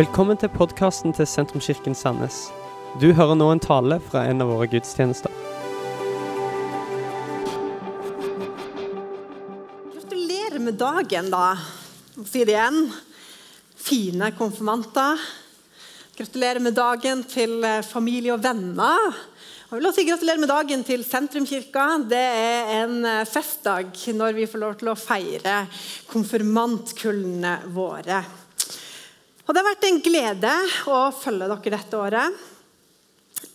Velkommen til podkasten til Sentrumskirken Sandnes. Du hører nå en tale fra en av våre gudstjenester. Gratulerer med dagen, da. Si det igjen. Fine konfirmanter. Gratulerer med dagen til eh, familie og venner. Og Jeg vil også si gratulerer med dagen til Sentrumskirka. Det er en eh, festdag når vi får lov til å feire konfirmantkullene våre. Og Det har vært en glede å følge dere dette året.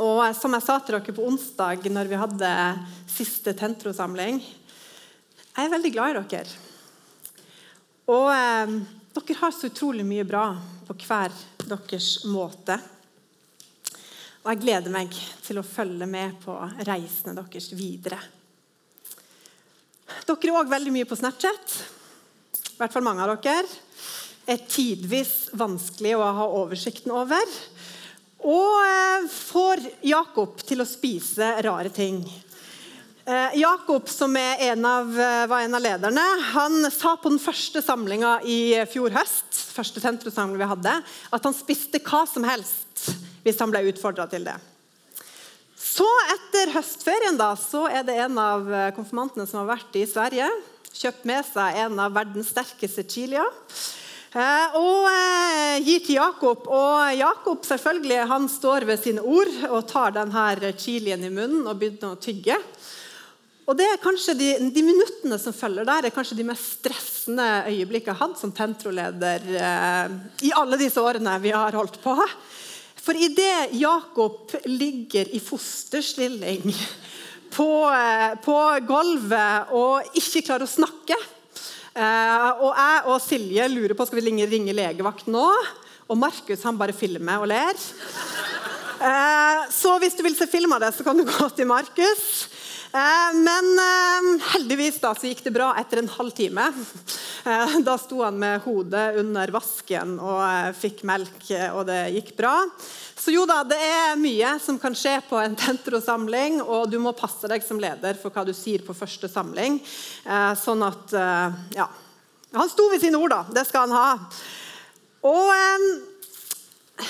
Og som jeg sa til dere på onsdag når vi hadde siste Tentro-samling Jeg er veldig glad i dere. Og eh, dere har så utrolig mye bra på hver deres måte. Og jeg gleder meg til å følge med på reisene deres videre. Dere er òg veldig mye på Snapchat. I hvert fall mange av dere er tidvis vanskelig å ha oversikten over. Og eh, får Jakob til å spise rare ting. Eh, Jakob, som en av, eh, var en av lederne, han sa på den første samlinga i fjor høst første sentrumssamling vi hadde, at han spiste hva som helst hvis han ble utfordra til det. Så etter høstferien da, så er det en av konfirmantene som har vært i Sverige, kjøpt med seg en av verdens sterkeste chilier. Eh, og eh, gir til Jakob. Og Jakob selvfølgelig, han står ved sine ord og tar denne chilien i munnen og begynner å tygge. Og det er kanskje de, de, minuttene som følger der, er kanskje de mest stressende øyeblikkene jeg har hatt som Tentro-leder eh, i alle disse årene vi har holdt på. For idet Jakob ligger i fosterstilling på, eh, på gulvet og ikke klarer å snakke og jeg og Silje lurer på skal vi ringe, legevakten nå. Og Markus han bare filmer og ler. Eh, så hvis du vil se film av det, så kan du gå til Markus. Eh, men heldigvis da, så gikk det bra etter en halv time. Da sto han med hodet under vasken og fikk melk, og det gikk bra. Så jo da, det er mye som kan skje på en Tentro-samling, og du må passe deg som leder for hva du sier på første samling. Eh, sånn at eh, Ja. Han sto ved sine ord, da. Det skal han ha. Og eh,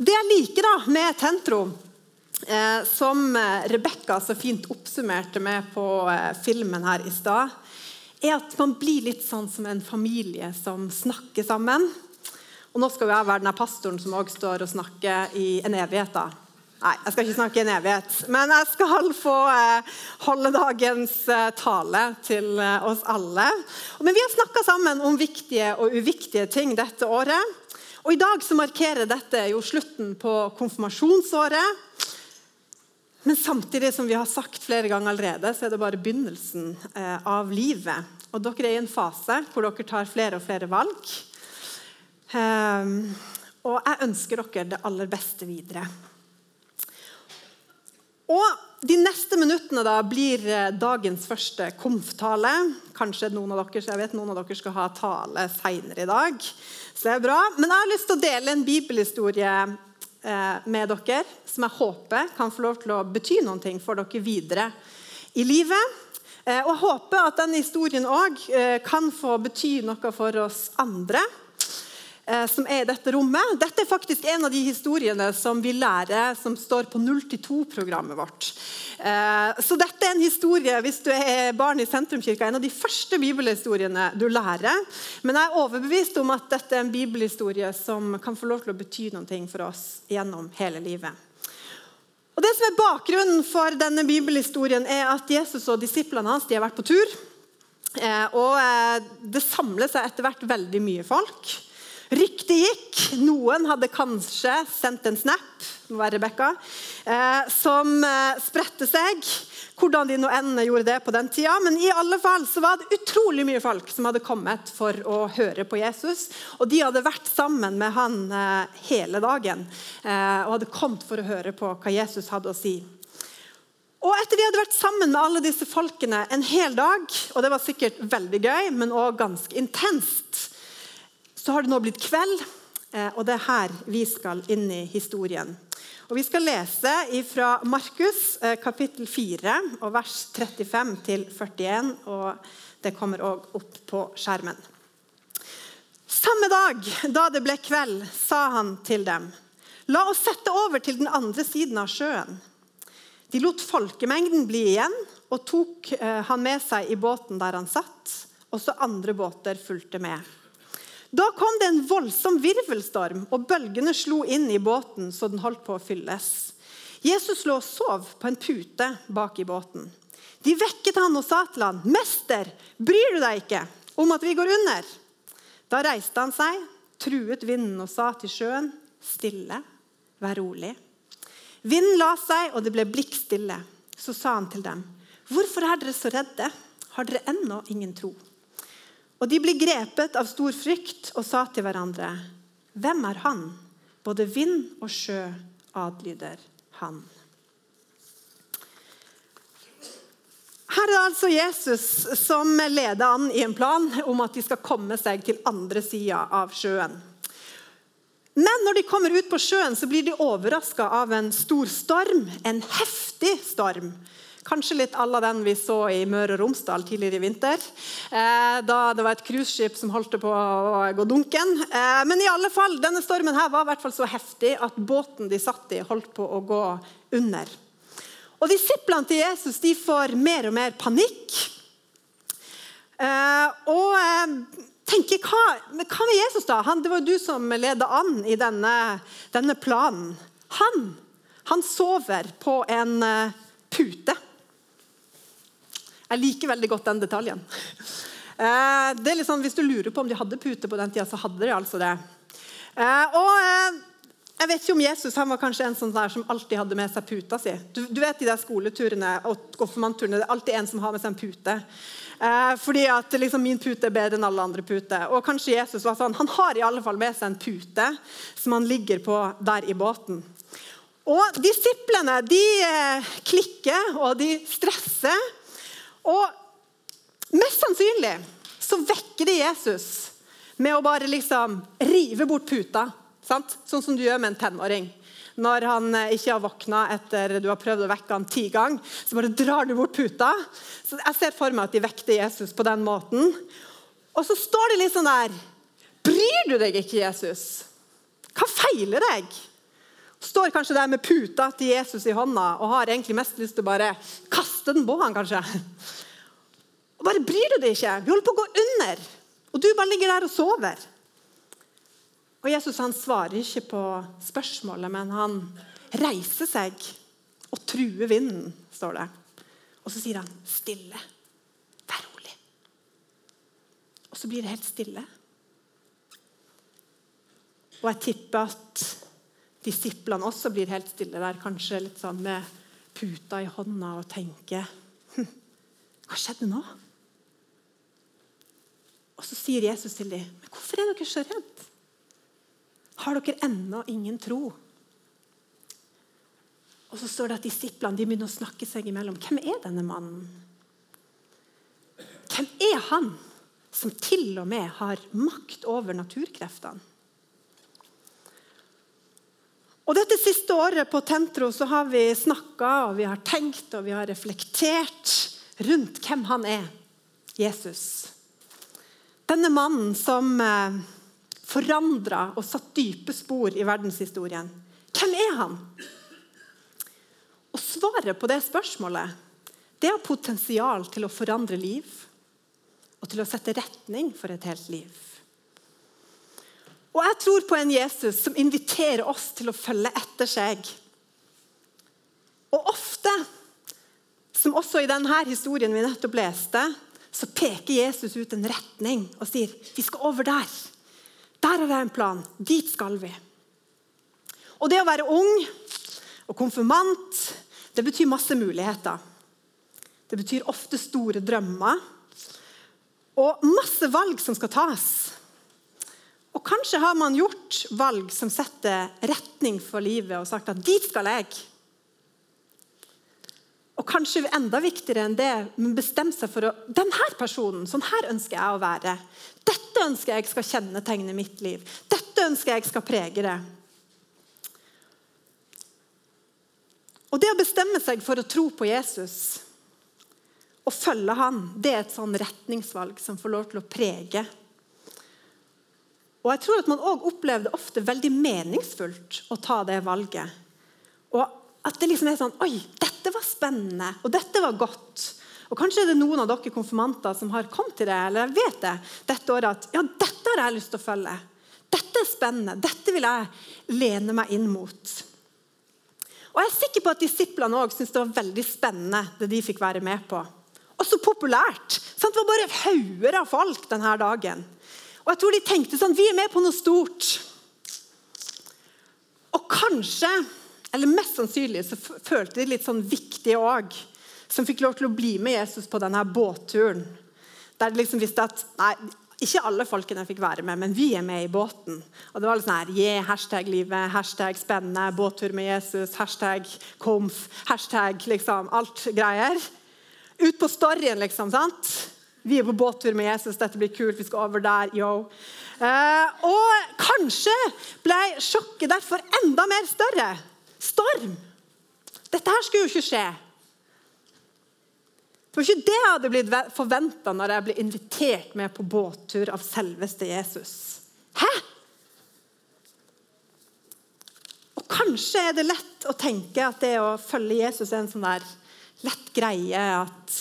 det jeg liker da med Tentro, eh, som Rebekka så fint oppsummerte med på eh, filmen her i stad, er at man blir litt sånn som en familie som snakker sammen. Og nå skal jeg være den pastoren som også står og snakker i en evighet. da. Nei, jeg skal ikke snakke i en evighet. Men jeg skal få eh, holde dagens eh, tale til eh, oss alle. Men vi har snakka sammen om viktige og uviktige ting dette året. Og I dag så markerer dette jo slutten på konfirmasjonsåret. Men samtidig som vi har sagt flere ganger allerede, så er det bare begynnelsen eh, av livet. Og Dere er i en fase hvor dere tar flere og flere valg. Um, og jeg ønsker dere det aller beste videre. Og De neste minuttene da blir eh, dagens første konf-tale. Kanskje noen av dere, jeg vet noen av dere skal ha tale seinere i dag. Så det er bra. Men jeg har lyst til å dele en bibelhistorie med dere som jeg håper kan få lov til å bety noe for dere videre i livet. Eh, og jeg håper at denne historien òg kan få bety noe for oss andre. Eh, som er i dette rommet. Dette er faktisk en av de historiene som vi lærer som står på 0-2-programmet vårt. Eh, så dette er en historie hvis du er barn i Sentrumkirka, en av de første bibelhistoriene du lærer. Men jeg er overbevist om at dette er en bibelhistorie som kan få lov til å bety noe for oss gjennom hele livet. Og det som er Bakgrunnen for denne bibelhistorien er at Jesus og disiplene hans har vært på tur. Eh, og Det samler seg etter hvert veldig mye folk. Ryktet gikk. Noen hadde kanskje sendt en snap det må være Rebecca, eh, som eh, spredte seg. Hvordan de nå enn gjorde det på den tida. Men i alle fall så var det utrolig mye folk som hadde kommet for å høre på Jesus. Og de hadde vært sammen med han eh, hele dagen eh, og hadde kommet for å høre på hva Jesus hadde å si. Og etter de hadde vært sammen med alle disse folkene en hel dag, og det var sikkert veldig gøy, men også ganske intenst, så har det nå blitt kveld, eh, og det er her vi skal inn i historien. Og Vi skal lese fra Markus eh, kapittel 4 og vers 35 til 41. og Det kommer òg opp på skjermen. Samme dag da det ble kveld, sa han til dem, la oss sette over til den andre siden av sjøen. De lot folkemengden bli igjen og tok eh, han med seg i båten der han satt. Også andre båter fulgte med. Da kom det en voldsom virvelstorm, og bølgene slo inn i båten så den holdt på å fylles. Jesus lå og sov på en pute bak i båten. De vekket han og sa til han, 'Mester, bryr du deg ikke om at vi går under?' Da reiste han seg, truet vinden og sa til sjøen, 'Stille, vær rolig.' Vinden la seg, og det ble blikkstille. Så sa han til dem, 'Hvorfor er dere så redde? Har dere ennå ingen tro?' Og de ble grepet av stor frykt og sa til hverandre, 'Hvem er han?' Både vind og sjø adlyder han. Her er det altså Jesus som leder an i en plan om at de skal komme seg til andre sida av sjøen. Men når de kommer ut på sjøen, så blir de overraska av en stor storm. En heftig storm. Kanskje litt à la den vi så i Møre og Romsdal tidligere i vinter. Eh, da det var et cruiseskip som holdt på å gå dunken. Eh, men i alle fall, denne stormen her var i hvert fall så heftig at båten de satt i, holdt på å gå under. Og Disiplene til Jesus de får mer og mer panikk. Eh, og tenker hva, hva, med Jesus, da? Han, det var jo du som ledet an i denne, denne planen. Han, han sover på en pute. Jeg liker veldig godt den detaljen. Uh, det er litt sånn, Hvis du lurer på om de hadde pute på den tida, så hadde de altså det. Uh, og jeg vet ikke om Jesus han var kanskje en sånn der som alltid hadde med seg puta si. Du, du vet de der skoleturene og konfirmantturene, det er alltid en som har med seg en pute. Eh, fordi at liksom, min pute er bedre enn alle andre puter. Og kanskje Jesus var sånn, Han har i alle fall med seg en pute som han ligger på der i båten. Og Disiplene de eh, klikker og de stresser. Og mest sannsynlig så vekker de Jesus med å bare liksom rive bort puta Sant? Sånn som du gjør med en tenåring. Når han eh, ikke har våkna etter du har prøvd å vekke han ti ganger, så bare drar du bort puta. Så Jeg ser for meg at de vekter Jesus på den måten. Og så står det litt sånn der Bryr du deg ikke, Jesus? Hva feiler deg? Står kanskje der med puta til Jesus i hånda og har egentlig mest lyst til å bare kaste den på han, kanskje. Og bare bryr du deg ikke? Vi holder på å gå under, og du bare ligger der og sover. Og Jesus han svarer ikke på spørsmålet, men han reiser seg og truer vinden, står det. Og så sier han, 'Stille. Vær rolig.' Og så blir det helt stille. Og jeg tipper at disiplene også blir helt stille der, kanskje litt sånn med puta i hånda og tenker hm, Hva skjedde nå? Og så sier Jesus til dem, 'Men hvorfor er dere så redde?' Har dere ennå ingen tro? Og så står det at Disiplene de begynner å snakke seg imellom. Hvem er denne mannen? Hvem er han som til og med har makt over naturkreftene? Og Dette siste året på Tentro så har vi snakka og vi har tenkt og vi har reflektert rundt hvem han er, Jesus. Denne mannen som eh, forandra og satt dype spor i verdenshistorien. Hvem er han? Og Svaret på det spørsmålet det har potensial til å forandre liv og til å sette retning for et helt liv. Og Jeg tror på en Jesus som inviterer oss til å følge etter seg. Og ofte, som også i denne historien vi nettopp leste, så peker Jesus ut en retning og sier vi skal over der. Der har jeg en plan. Dit skal vi. Og det å være ung og konfirmant det betyr masse muligheter. Det betyr ofte store drømmer og masse valg som skal tas. Kanskje har man gjort valg som setter retning for livet og sagt at dit skal jeg. Og kanskje enda viktigere enn det, men bestemme seg for å denne personen, sånn her ønsker jeg å være. Dette ønsker jeg skal kjennetegne mitt liv. Dette ønsker jeg skal prege det. Og Det å bestemme seg for å tro på Jesus og følge han, det er et sånn retningsvalg som får lov til å prege Og jeg tror at man òg opplever det ofte veldig meningsfullt å ta det valget. Og at det liksom er sånn Oi, dette var spennende, og dette var godt. Og Kanskje er det noen av dere konfirmanter som har kommet til det eller jeg vet det, dette året at ja, dette har jeg lyst til å følge. Dette er spennende. Dette vil jeg lene meg inn mot. Og Jeg er sikker på at disiplene også syntes det var veldig spennende det de fikk være med på. Og så populært. Sant? Det var bare hauger av folk denne dagen. Og jeg tror de tenkte sånn Vi er med på noe stort. Og kanskje, eller mest sannsynlig, så følte de litt sånn viktige òg som fikk lov til å bli med Jesus på denne båtturen. Der de liksom visste at nei, ikke alle folkene fikk være med, men vi er med i båten. Og det var litt sånn her, yeah, hashtag livet, hashtag spennende, båttur med Jesus, hashtag komf, hashtag liksom, alt greier. Ut på storyen, liksom. sant? Vi er på båttur med Jesus, dette blir kult, vi skal over der. yo. Eh, og kanskje ble sjokket derfor enda mer større. Storm. Dette her skulle jo ikke skje. Det var ikke det jeg hadde blitt forventa når jeg ble invitert med på båttur av selveste Jesus. Hæ? Og Kanskje er det lett å tenke at det å følge Jesus er en sånn der lett greie. At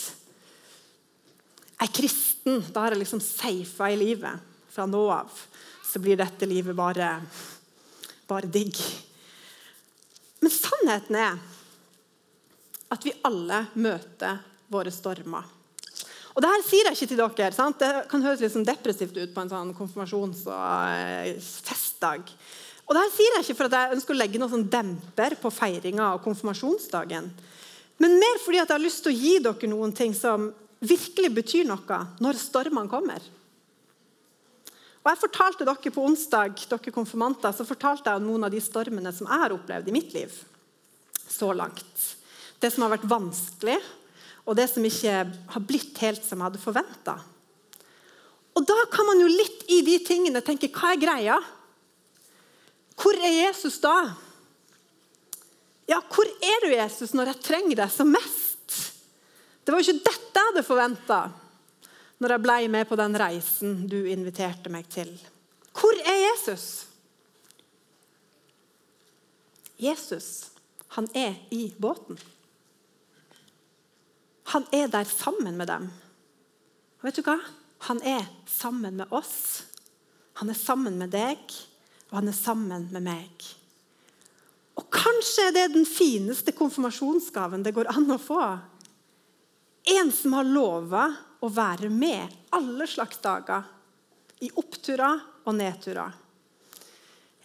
er kristen, da har jeg liksom safa i livet. Fra nå av så blir dette livet bare, bare digg. Men sannheten er at vi alle møter våre stormer. Og det her sier jeg ikke til dere. Sant? Det kan høres litt sånn depressivt ut på en sånn konfirmasjons- og eh, festdag. Og det her sier jeg ikke for at jeg ønsker å legge noen sånn demper på feiringa av konfirmasjonsdagen. Men mer fordi jeg har lyst til å gi dere noen ting som virkelig betyr noe når stormene kommer. Og jeg fortalte dere På onsdag dere konfirmanter, så fortalte jeg om noen av de stormene som jeg har opplevd i mitt liv så langt. Det som har vært vanskelig, og det som ikke har blitt helt som jeg hadde forventa. Og da kan man jo litt i de tingene tenke hva er greia? Hvor er Jesus da? Ja, hvor er du, Jesus, når jeg trenger deg som mest? Det var jo ikke dette jeg hadde forventa når jeg ble med på den reisen du inviterte meg til. Hvor er Jesus? Jesus, han er i båten. Han er der sammen med dem. Og vet du hva? Han er sammen med oss. Han er sammen med deg, og han er sammen med meg. Og kanskje det er den fineste konfirmasjonsgaven det går an å få. En som har lova å være med alle slags dager. I oppturer og nedturer.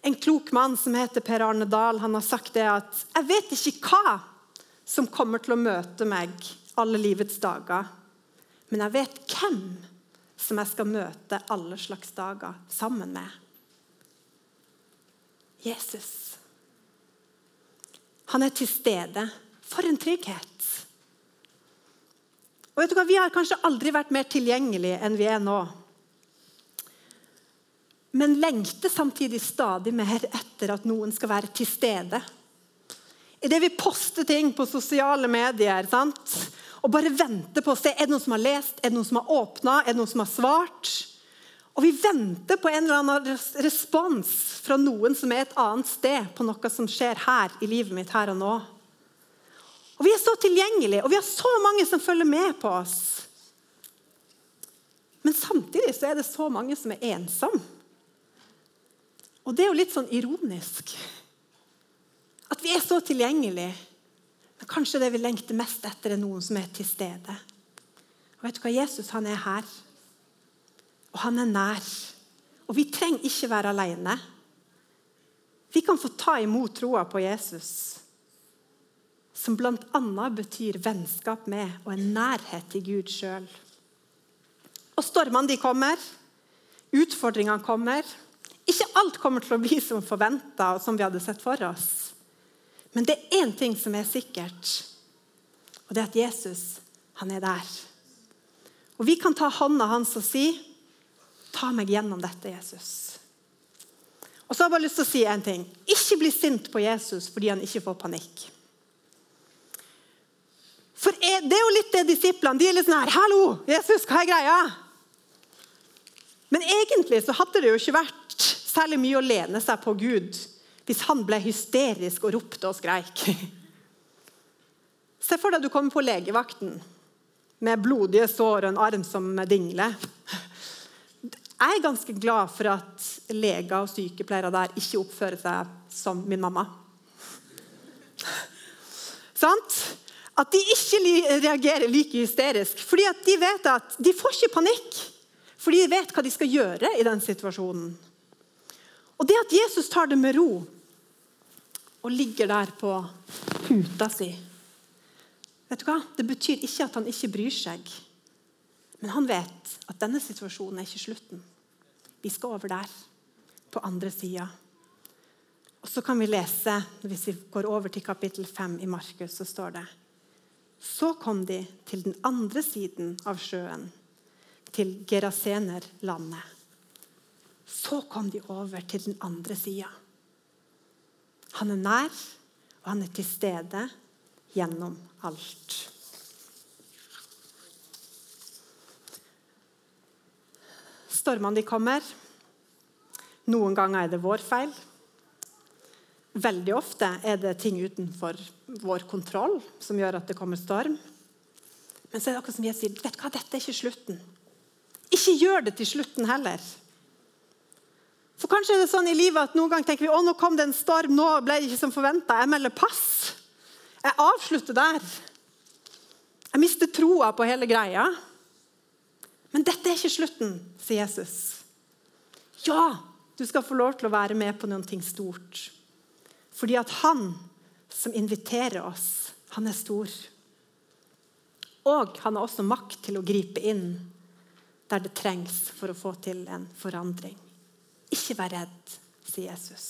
En klok mann som heter Per Arne Dahl, han har sagt det at jeg vet ikke hva som kommer til å møte meg alle livets dager. Men jeg vet hvem som jeg skal møte alle slags dager sammen med. Jesus. Han er til stede. For en trygghet. Og vet du hva? Vi har kanskje aldri vært mer tilgjengelige enn vi er nå. Men lengter samtidig stadig mer etter at noen skal være til stede. Idet vi poster ting på sosiale medier, sant? og bare venter på å se er det noen som har lest, er det noen som har åpna, er det noen som har svart. Og vi venter på en eller annen respons fra noen som er et annet sted på noe som skjer her i livet mitt her og nå. Og Vi er så tilgjengelige, og vi har så mange som følger med på oss. Men samtidig så er det så mange som er ensomme. Og det er jo litt sånn ironisk. At vi er så tilgjengelige, men kanskje det vi lengter mest etter, er noen som er til stede. Og vet du hva? Jesus han er her. Og han er nær. Og vi trenger ikke være alene. Vi kan få ta imot troa på Jesus, som bl.a. betyr vennskap med og en nærhet til Gud sjøl. Og stormene de kommer, utfordringene kommer. Ikke alt kommer til å bli som forventa og som vi hadde sett for oss. Men det er én ting som er sikkert, og det er at Jesus han er der. Og Vi kan ta hånda hans og si, 'Ta meg gjennom dette, Jesus'. Og så har jeg bare lyst til å si en ting. Ikke bli sint på Jesus fordi han ikke får panikk. For Det er jo litt det disiplene de er litt sånn her 'Hallo, Jesus, hva er greia?' Men egentlig så hadde det jo ikke vært særlig mye å lene seg på Gud hvis han ble hysterisk og ropte og skreik. Se for deg du kommer på legevakten med blodige sår og en arm som dingler. Jeg er ganske glad for at leger og sykepleiere der ikke oppfører seg som min mamma. Sant? At de ikke reagerer like hysterisk. fordi at de vet at de får ikke panikk. Fordi de vet hva de skal gjøre i den situasjonen. Og det at Jesus tar det med ro og ligger der på puta si Vet du hva? Det betyr ikke at han ikke bryr seg. Men han vet at denne situasjonen er ikke slutten. Vi skal over der, på andre sida. Og så kan vi lese, Hvis vi går over til kapittel 5 i Markus, så står det Så kom de til den andre siden av sjøen, til Gerasenerlandet. Så kom de over til den andre sida. Han er nær, og han er til stede gjennom alt. Stormene de kommer. Noen ganger er det vår feil. Veldig ofte er det ting utenfor vår kontroll som gjør at det kommer storm. Men så er det akkurat som jeg sier, vet du hva, dette er ikke slutten. Ikke gjør det til slutten heller. For Kanskje er det sånn i livet at noen ganger tenker vi, å nå kom det en storm, nå ble det ikke som forventa. Jeg melder pass. Jeg avslutter der. Jeg mister troa på hele greia. Men dette er ikke slutten, sier Jesus. Ja, du skal få lov til å være med på noe stort. Fordi at han som inviterer oss, han er stor. Og han har også makt til å gripe inn der det trengs for å få til en forandring. Ikke vær redd, sier Jesus.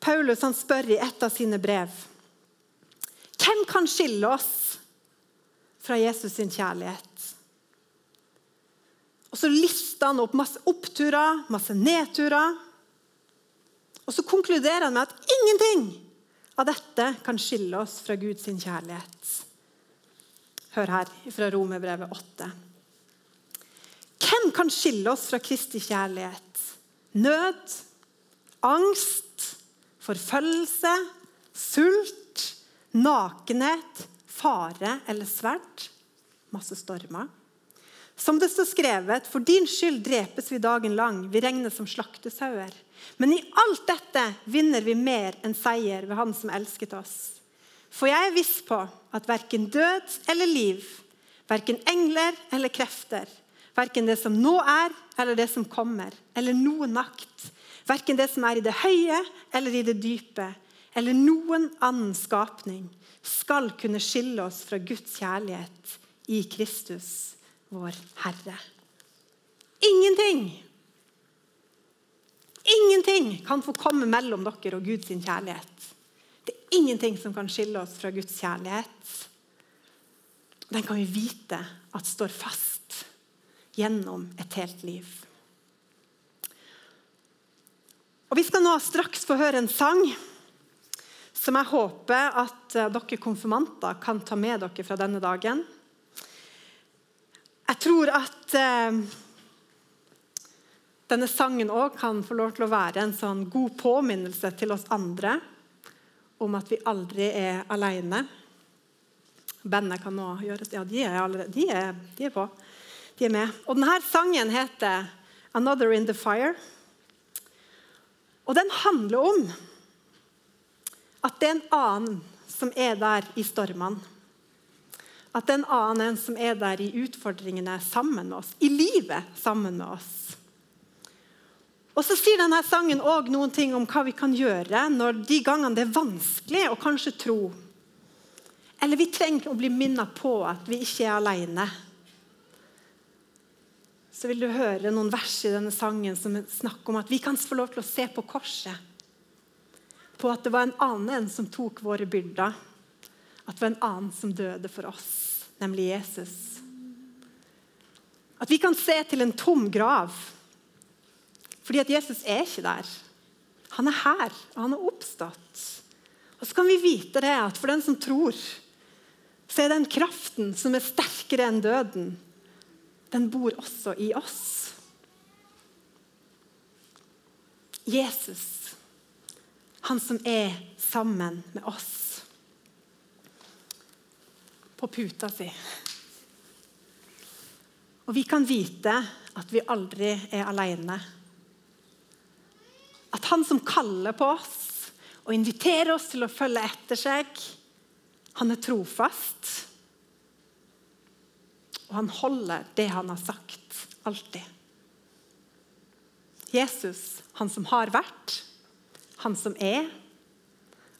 Paulus han spør i et av sine brev hvem kan skille oss fra Jesus sin kjærlighet. Og Så lister han opp masse oppturer, masse nedturer. Og så konkluderer han med at ingenting av dette kan skille oss fra Guds kjærlighet. Hør her fra Romerbrevet 8. Hvem kan skille oss fra Kristi kjærlighet? Nød, angst, forfølgelse, sult, nakenhet, fare eller sverd? Masse stormer. Som det står skrevet, for din skyld drepes vi dagen lang, vi regnes som slaktesauer. Men i alt dette vinner vi mer enn seier ved Han som elsket oss. For jeg er viss på at verken død eller liv, verken engler eller krefter, Verken det som nå er, eller det som kommer, eller noen makt. Verken det som er i det høye eller i det dype, eller noen annen skapning, skal kunne skille oss fra Guds kjærlighet i Kristus, vår Herre. Ingenting Ingenting kan få komme mellom dere og Guds kjærlighet. Det er ingenting som kan skille oss fra Guds kjærlighet. Den kan vi vite at står fast gjennom et helt liv. Og Vi skal nå straks få høre en sang som jeg håper at eh, dere konfirmanter kan ta med dere fra denne dagen. Jeg tror at eh, denne sangen òg kan få lov til å være en sånn god påminnelse til oss andre om at vi aldri er alene. Bandet kan nå gjøres Ja, de er, allerede, de er, de er på. De er med. Og denne sangen heter 'Another in the Fire'. Og den handler om at det er en annen som er der i stormene. At det er en annen som er der i utfordringene sammen med oss, i livet sammen med oss. Og så sier denne sangen òg noen ting om hva vi kan gjøre når de gangene det er vanskelig å kanskje tro. Eller vi trenger å bli minnet på at vi ikke er alene så vil du høre noen vers i denne sangen som snakker om at vi kan få lov til å se på korset. På at det var en annen som tok våre byrder. At det var en annen som døde for oss, nemlig Jesus. At vi kan se til en tom grav. Fordi at Jesus er ikke der. Han er her, og han er oppstått. Og så kan vi vite det at for den som tror, så er den kraften som er sterkere enn døden, den bor også i oss. Jesus, han som er sammen med oss på puta si. Og vi kan vite at vi aldri er alene. At han som kaller på oss og inviterer oss til å følge etter seg, han er trofast. Og han holder det han har sagt, alltid. Jesus, han som har vært, han som er,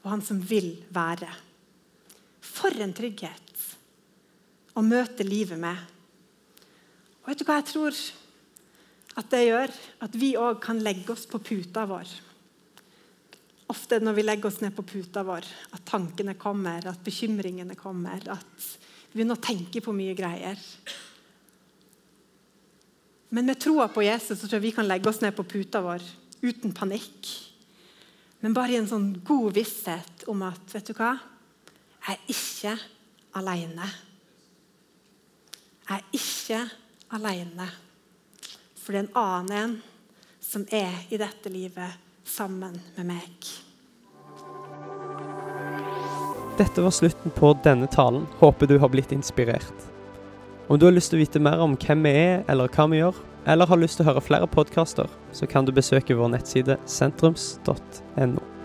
og han som vil være. For en trygghet å møte livet med. Og vet du hva jeg tror at det gjør? At vi òg kan legge oss på puta vår. Ofte når vi legger oss ned på puta vår, at tankene kommer, at bekymringene kommer, at vi begynner å tenke på mye greier. Men med troa på Jesus så tror jeg vi kan legge oss ned på puta vår uten panikk. Men bare i en sånn god visshet om at vet du hva? Jeg er ikke alene. Jeg er ikke alene. For det er en annen en som er i dette livet sammen med meg. Dette var slutten på denne talen. Håper du har blitt inspirert. Om du har lyst til å vite mer om hvem vi er, eller hva vi gjør, eller har lyst til å høre flere podkaster, så kan du besøke vår nettside sentrums.no.